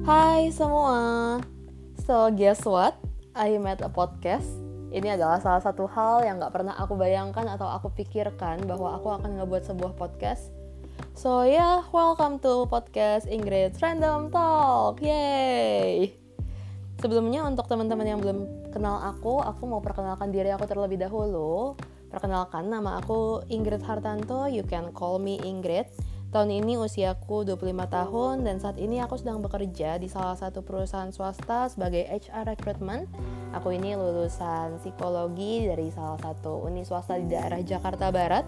Hai semua. So guess what? I made a podcast. Ini adalah salah satu hal yang gak pernah aku bayangkan atau aku pikirkan bahwa aku akan ngebuat sebuah podcast. So yeah, welcome to podcast Ingrid Random Talk. Yay! Sebelumnya untuk teman-teman yang belum kenal aku, aku mau perkenalkan diri aku terlebih dahulu. Perkenalkan nama aku Ingrid Hartanto, you can call me Ingrid. Tahun ini usiaku 25 tahun dan saat ini aku sedang bekerja di salah satu perusahaan swasta sebagai HR recruitment. Aku ini lulusan psikologi dari salah satu uni swasta di daerah Jakarta Barat.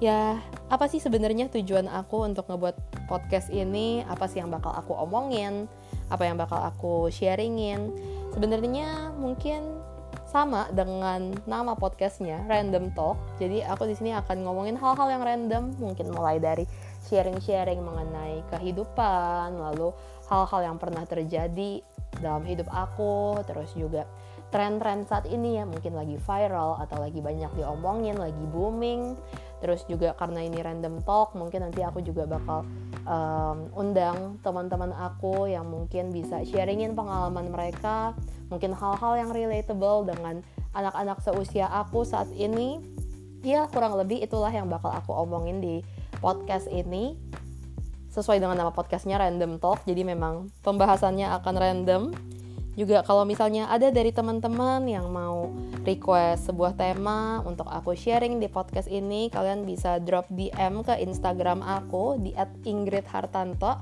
Ya, apa sih sebenarnya tujuan aku untuk ngebuat podcast ini? Apa sih yang bakal aku omongin? Apa yang bakal aku sharingin? Sebenarnya mungkin sama dengan nama podcastnya Random Talk. Jadi aku di sini akan ngomongin hal-hal yang random, mungkin mulai dari sharing-sharing mengenai kehidupan, lalu hal-hal yang pernah terjadi dalam hidup aku, terus juga tren-tren saat ini ya mungkin lagi viral atau lagi banyak diomongin, lagi booming. Terus juga karena ini random talk, mungkin nanti aku juga bakal um, undang teman-teman aku yang mungkin bisa sharingin pengalaman mereka, mungkin hal-hal yang relatable dengan anak-anak seusia aku saat ini. Ya kurang lebih itulah yang bakal aku omongin di podcast ini. Sesuai dengan nama podcastnya Random Talk. Jadi memang pembahasannya akan random. Juga kalau misalnya ada dari teman-teman yang mau request sebuah tema untuk aku sharing di podcast ini kalian bisa drop DM ke Instagram aku di @ingridhartanto.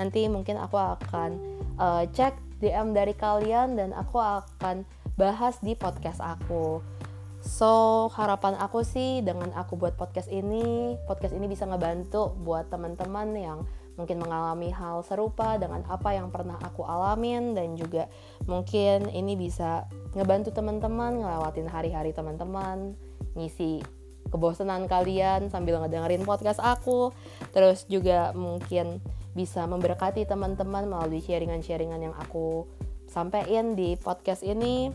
Nanti mungkin aku akan uh, cek DM dari kalian dan aku akan bahas di podcast aku So, harapan aku sih dengan aku buat podcast ini, podcast ini bisa ngebantu buat teman-teman yang mungkin mengalami hal serupa dengan apa yang pernah aku alamin dan juga mungkin ini bisa ngebantu teman-teman ngelewatin hari-hari teman-teman, ngisi kebosanan kalian sambil ngedengerin podcast aku, terus juga mungkin bisa memberkati teman-teman melalui sharingan-sharingan yang aku sampaikan di podcast ini.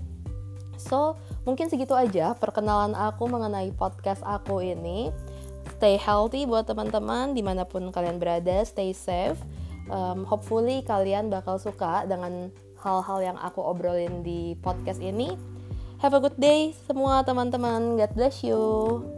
So, mungkin segitu aja perkenalan aku mengenai podcast aku ini. Stay healthy buat teman-teman di mana pun kalian berada, stay safe. Um, hopefully kalian bakal suka dengan hal-hal yang aku obrolin di podcast ini. Have a good day semua teman-teman. God bless you.